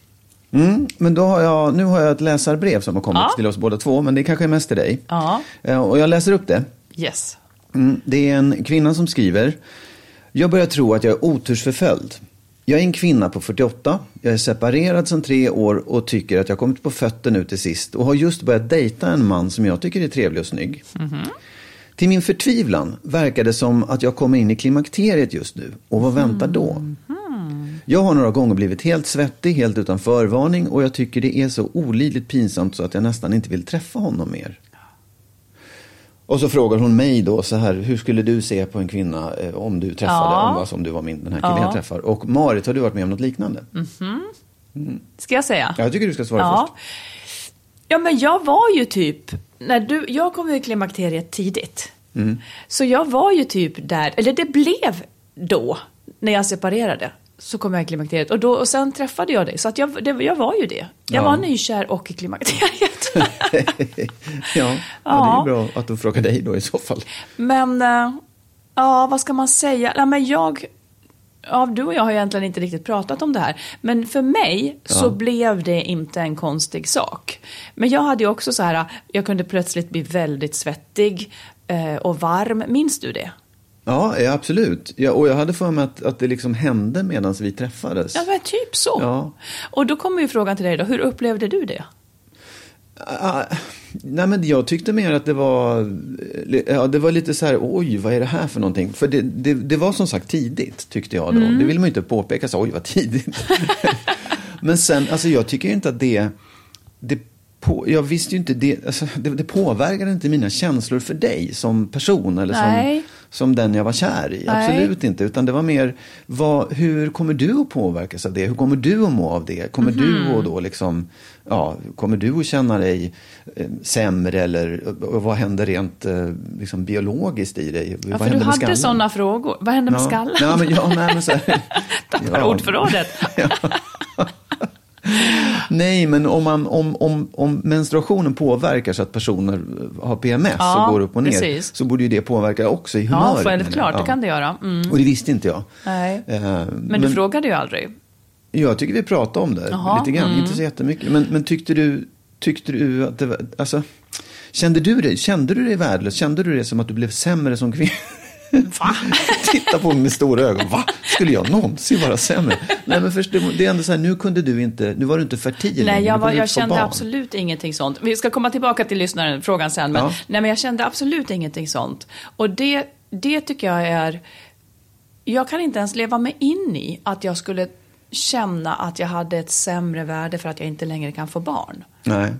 Mm, men då har jag, nu har jag ett läsarbrev som har kommit Ja. till oss båda två, men det kanske är mest till dig. Ja. Eh, Och jag läser upp det. Yes. Mm, det är en kvinna som skriver. Jag börjar tro att jag är otursförföljd. Jag är en kvinna på 48. Jag är separerad sedan tre år och tycker att jag kommit på fötter nu till sist och har just börjat dejta en man som jag tycker är trevlig och snygg. Till min förtvivlan verkar det som att jag kommer in i klimakteriet just nu. Och vad väntar då? Jag har några gånger blivit helt svettig, helt utan förvarning och jag tycker det är så olidligt pinsamt så att jag nästan inte vill träffa honom mer. Och så frågar hon mig då så här, hur skulle du se på en kvinna eh, om du träffade, Ja. om, alltså, om du var min, den här killen Ja. jag träffar. Och Marit, har du varit med om något liknande? Ska jag säga? Ja, jag tycker du ska svara Ja. först. Ja, men jag var ju typ, när du, jag kom ju i klimakteriet tidigt. Mm. Så jag var ju typ där, eller det blev då, när jag separerade. Så kom jag i klimakteriet och, då, och sen träffade jag dig. Så att jag, det, jag var ju det. Jag Ja. var nykär och i klimakteriet. ja, ja, det är bra att du frågar dig då i så fall. men, eh, ja, vad ska man säga? Ja, men jag, ja, du och jag har egentligen inte riktigt pratat om det här. Men för mig så blev det inte en konstig sak. Men jag hade ju också så här, jag kunde plötsligt bli väldigt svettig eh, och varm. Minns du det? Ja, ja absolut. Ja, och jag hade för mig att, att det liksom hände medan vi träffades. Ja, men typ så. Ja. Och då kommer ju frågan till dig då, hur upplevde du det? Ah, nej men jag tyckte mer att det var, ja, det var lite så här, oj vad är det här för någonting? För det, det, det var som sagt tidigt tyckte jag då. Mm. Det vill man ju inte påpeka, så oj vad tidigt. men sen, alltså jag tycker ju inte att det, det på, jag visste ju inte det, alltså, det, det påverkade inte mina känslor för dig som person eller Nej. som den jag var kär i. Nej. Absolut inte, utan det var mer, vad, hur kommer du att påverkas av det? Hur kommer du att må av det? Kommer du Mhm. att då liksom, ja, kommer du att känna dig eh, sämre eller och vad händer rent eh, liksom, biologiskt i dig? Ja, vad för händer du hade skallen? sådana frågor. Vad hände med Ja. skallen? Ja, men, ja, nej, men så Tappar ordförrådet. Nej, men om, man, om, om, om menstruationen påverkar så att personer har PMS Ja, och går upp och ner precis. så borde ju det påverka också i Ja, humöret. självklart, menar jag. det kan det göra. Mm. Och det visste inte jag. Nej. Eh, Men, du frågade ju aldrig. Jag tycker vi pratade om det Jaha, lite grann, mm. inte så jättemycket. Men, men tyckte, du, tyckte du att det var, alltså, kände du det, kände du dig värdelös? Kände du det som att du blev sämre som kvinna? Va? Titta på mig med stora ögon. Va? Skulle jag någonsin vara sämre? Nej, men först, det är ändå så här, nu kunde du inte, nu var du inte fertil. Nej, jag, var, jag kände barn. absolut ingenting sånt. Vi ska komma tillbaka till lyssnaren, frågan sen. Men, Ja. nej, men jag kände absolut ingenting sånt. Och det, det tycker jag är... Jag kan inte ens leva mig in i att jag skulle känna att jag hade ett sämre värde för att jag inte längre kan få barn. Nej.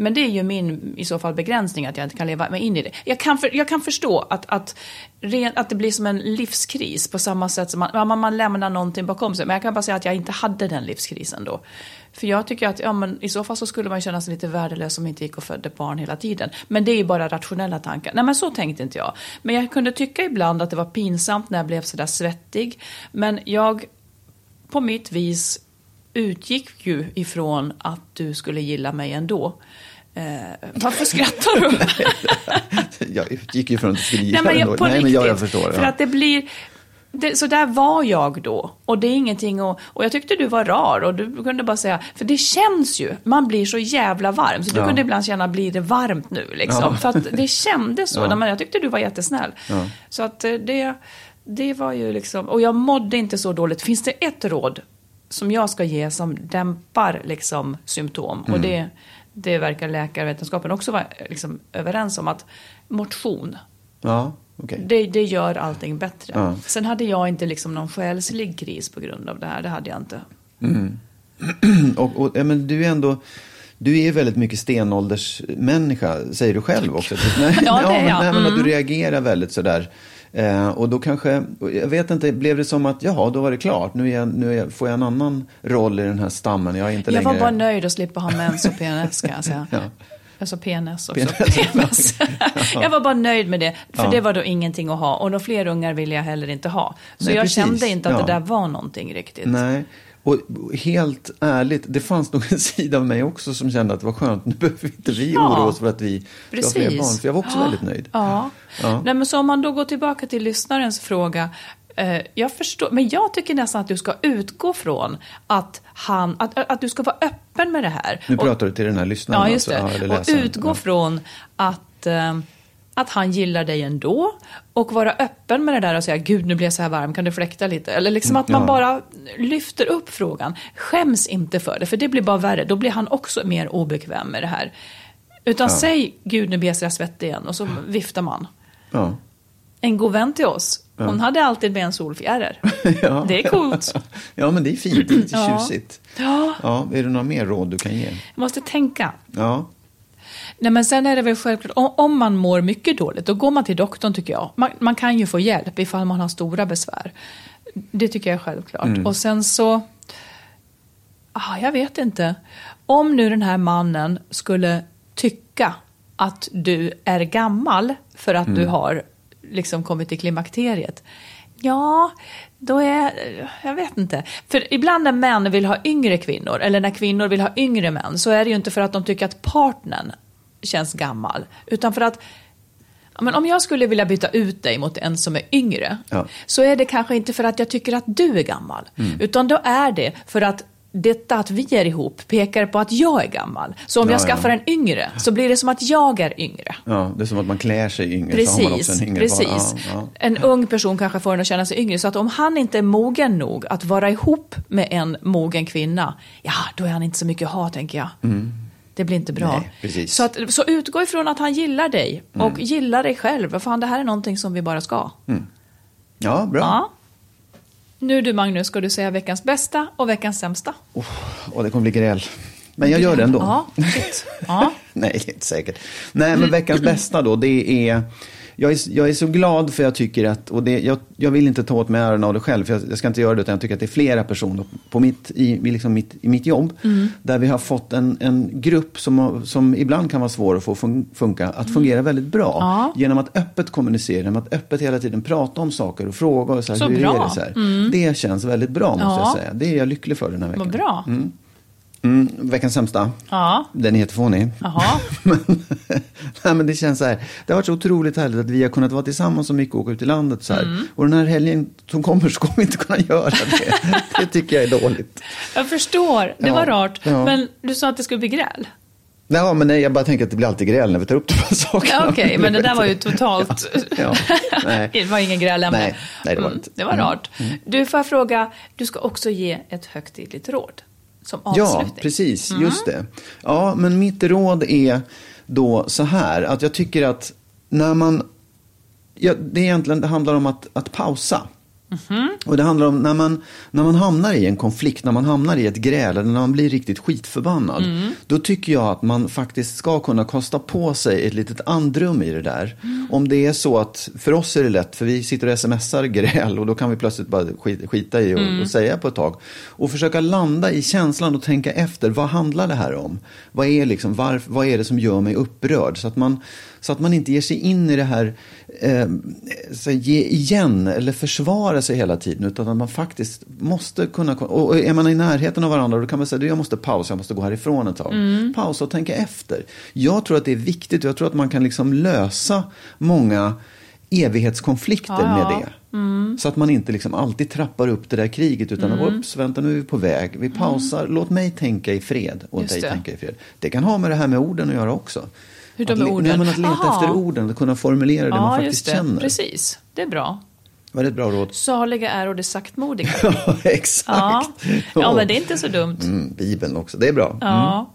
Men det är ju min i så fall begränsning att jag inte kan leva mig in i det. Jag kan, för, jag kan förstå att, att, ren, att det blir som en livskris på samma sätt som man, man, man lämnar någonting bakom sig. Men jag kan bara säga att jag inte hade den livskrisen då. För jag tycker att ja, men i så fall så skulle man känna sig lite värdelös om man inte gick och födde barn hela tiden. Men det är ju bara rationella tankar. Nej men så tänkte inte jag. Men jag kunde tycka ibland att det var pinsamt när jag blev sådär svettig. Men jag på mitt vis utgick ju ifrån att du skulle gilla mig ändå. Eh, varför skrattar du? Jag utgick ju från att du skulle Nej, gilla men den jag, på Nej, riktigt. men jag, jag förstår. För ja. att det blir... Det, så där var jag då. Och det är ingenting att... Och jag tyckte du var rar och du kunde bara säga... För det känns ju. Man blir så jävla varm. Så du Ja. kunde ibland känna, blir det varmt nu liksom? Ja. För att det kändes så. Ja. Men jag tyckte du var jättesnäll. Så att eh, det... Det var ju liksom... Och jag mådde inte så dåligt. Finns det ett råd som jag ska ge som dämpar liksom symptom? Mm. Och det, det verkar läkarvetenskapen också vara liksom överens om. Att motion Ja, okej. det, det gör allting bättre. Ja. Sen hade jag inte liksom någon själslig kris på grund av det här. Det hade jag inte. Och, och, ja, men du är ändå... Du är väldigt mycket stenåldersmänniska, säger du själv också. Nej, Ja, det är jag. nej, men att du Mm. reagerar väldigt sådär. Eh, och då kanske, jag vet inte, blev det som att jaha, då var det klart. Nu, jag, nu jag, får jag en annan roll i den här stammen. Jag är inte Jag längre... var bara nöjd att slippa ha mens och PNS kan jag säga. Ja. Alltså PNS också. PNS. PMS. jag var bara nöjd med det. För Ja. det var då ingenting att ha. Och några fler ungar ville jag heller inte ha. Så Nej, jag precis. kände inte att det där var någonting riktigt. Nej. Och helt ärligt, det fanns nog en sida av mig också som kände att det var skönt. Nu behöver inte vi Ja. oroa oss för att vi ska ha fler barn. För jag var också Ja. väldigt nöjd. Ja. Ja. Nej, men så om man då går tillbaka till lyssnarens fråga. Eh, jag förstår, men jag tycker nästan att du ska utgå från att, han, att, att du ska vara öppen med det här. Nu Och- pratar du till den här lyssnaren. Ja, just det. alltså. Ja, eller och utgå Ja. från att, eh, att han gillar dig ändå. Och vara öppen med det där och säga, gud nu blir jag så här varm, kan du fläkta lite? Eller liksom att man Ja. bara lyfter upp frågan. Skäms inte för det, för det blir bara värre. Då blir han också mer obekväm med det här. Utan säg, gud nu blir jag så här svettig igen. Och så viftar man. Ja. En god vän till oss, hon hade alltid med en solfjäder. Ja. Det är coolt. Ja, men det är fint. Det är lite Ja. tjusigt. Ja, Ja, är det några mer råd du kan ge? jag måste tänka. Ja. Nej, men sen är det väl självklart, om, om man mår mycket dåligt, då går man till doktorn tycker jag. Man, man kan ju få hjälp ifall man har stora besvär. Det tycker jag är självklart. Och sen så, ah, jag vet inte. Om nu den här mannen skulle tycka att du är gammal för att du har liksom kommit till klimakteriet. Ja, då är, jag vet inte. För ibland när män vill ha yngre kvinnor, eller när kvinnor vill ha yngre män, så är det ju inte för att de tycker att partnern känns gammal, utan för att ja, men om jag skulle vilja byta ut dig mot en som är yngre, Ja. så är det kanske inte för att jag tycker att du är gammal, utan då är det för att detta att vi är ihop pekar på att jag är gammal. Så om Ja, jag ja. skaffar en yngre så blir det som att jag är yngre. ja, det är som att man klär sig yngre. Precis, en yngre precis. Ja, ja. En ung person kanske får en att känna sig yngre. Så att om han inte är mogen nog att vara ihop med en mogen kvinna, ja, då är han inte så mycket att ha, tänker jag. Det blir inte bra. Mm. Nej. Så, att, så utgå ifrån att han gillar dig och Mm. gillar dig själv. Fan, det här är någonting som vi bara ska. ja, bra. Ja. Nu du Magnus, ska du säga veckans bästa och veckans sämsta? Och det kommer bli gräl. Men jag gör det ändå. Ja. Ja. Nej, det är inte säkert. Nej, men veckans bästa då, det är... Jag är, jag är så glad för jag tycker att, och det, jag, jag vill inte ta åt mig äran av det själv, för jag, jag ska inte göra det, utan jag tycker att det är flera personer på mitt, i, liksom mitt, i mitt jobb, där vi har fått en, en grupp som, som ibland kan vara svår att få fun, funka, att fungera väldigt bra. Ja. Genom att öppet kommunicera, genom att öppet hela tiden prata om saker och fråga. Och så här, Så hur bra. är det? Så här. Det känns väldigt bra, måste Ja. jag säga. Det är jag lycklig för den här veckan. Vad bra. Mm, veckans sämsta. Ja. Den är jättefånig. Jaha. men, nej, men det känns så här. Det har varit så otroligt härligt att vi har kunnat vara tillsammans så mycket och åka ut i landet. Så. Mm. Och den här helgen som kommer så kommer vi inte kunna göra det. det tycker jag är dåligt. Jag förstår, det Ja, var rart. ja. Men du sa att det skulle bli gräl. Ja, men nej, jag bara tänker att det blir alltid gräl när vi tar upp de här sakerna. Ja, Okej, men det där var ju totalt... Ja, nej. det var ingen grälämne. Nej, nej, det var Mm, inte. Det var rart. Du, får jag fråga, du ska också ge ett högtidligt råd som Ja, avslutning. precis. Mm. Just det. Ja, men mitt råd är då så här. Att jag tycker att när man... Ja, det, egentligen, det handlar om att, att pausa. Mhm. Och det handlar om när man, när man hamnar i en konflikt, när man hamnar i ett gräl eller när man blir riktigt skitförbannad. Mm. Då tycker jag att man faktiskt ska kunna kosta på sig ett litet andrum i det där. Mm. Om det är så att, för oss är det lätt, för vi sitter och smsar gräl och då kan vi plötsligt bara skit, skita i och, Mm. och säga på ett tag. Och försöka landa i känslan och tänka efter, vad handlar det här om? Vad är, liksom, varf, vad är det som gör mig upprörd? Så att man, så att man inte ger sig in i det här, eh, så ge igen eller försvara sig hela tiden. Utan att man faktiskt måste kunna, och är man i närheten av varandra då kan man säga, jag måste pausa, jag måste gå härifrån ett tag. Pausa och tänka efter. Jag tror att det är viktigt och jag tror att man kan liksom lösa många evighetskonflikter Ja, med ja. det. Så att man inte liksom alltid trappar upp det där kriget utan Mm. mm. vänta nu är vi på väg. Vi pausar, låt mig tänka i fred och Just dig det. tänka i fred. Det kan ha med det här med orden att göra också. Hur då att, orden? Nej, men att leta Aha. efter orden, att kunna formulera det man Ja, faktiskt just det. känner. Precis. Det är bra. Var det ett bra råd? Saliga är och det saktmodiga. Ja, exakt. Ja. ja, men det är inte så dumt. Mm, Bibeln också, det är bra. Ja,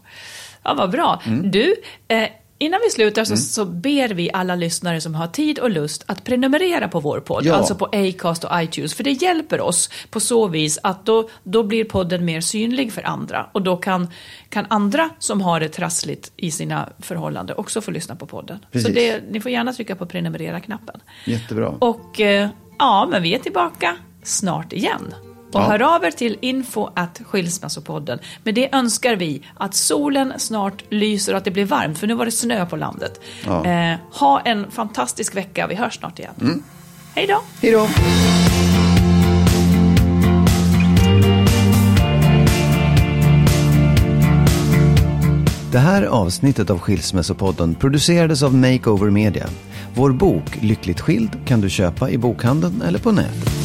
ja vad bra. Mm. Du, eh, innan vi slutar så, så ber vi alla lyssnare som har tid och lust att prenumerera på vår podd, Ja. alltså på Acast och iTunes, för det hjälper oss på så vis att då, då blir podden mer synlig för andra och då kan, kan andra som har det trassligt i sina förhållanden också få lyssna på podden. Så Precis. det, ni får gärna trycka på prenumerera-knappen. Jättebra. Och eh, ja, men vi är tillbaka snart igen. Och Ja. hör av er till info at skilsmässopodden. Med det önskar vi att solen snart lyser och att det blir varmt, för nu var det snö på landet. Ja. Eh, ha en fantastisk vecka, vi hörs snart igen. Hej då! Hej då! Det här avsnittet av Skilsmässopodden producerades av Makeover Media. Vår bok Lyckligt skild kan du köpa i bokhandeln eller på nätet.